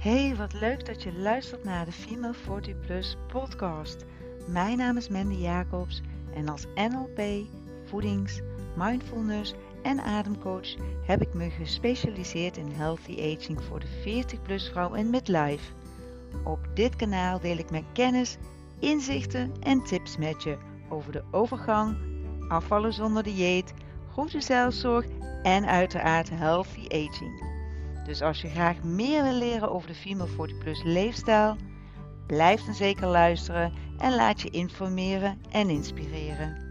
Hey, wat leuk dat je luistert naar de Female 40 Plus podcast. Mijn naam is Mandy Jacobs en als NLP, voedings, mindfulness en ademcoach heb ik me gespecialiseerd in healthy aging voor de 40 plus vrouw in midlife. Op dit kanaal deel ik mijn kennis, inzichten en tips met je over de overgang, afvallen zonder dieet, goede zelfzorg en uiteraard healthy aging. Dus als je graag meer wil leren over de Female 40 Plus leefstijl, blijf dan zeker luisteren en laat je informeren en inspireren.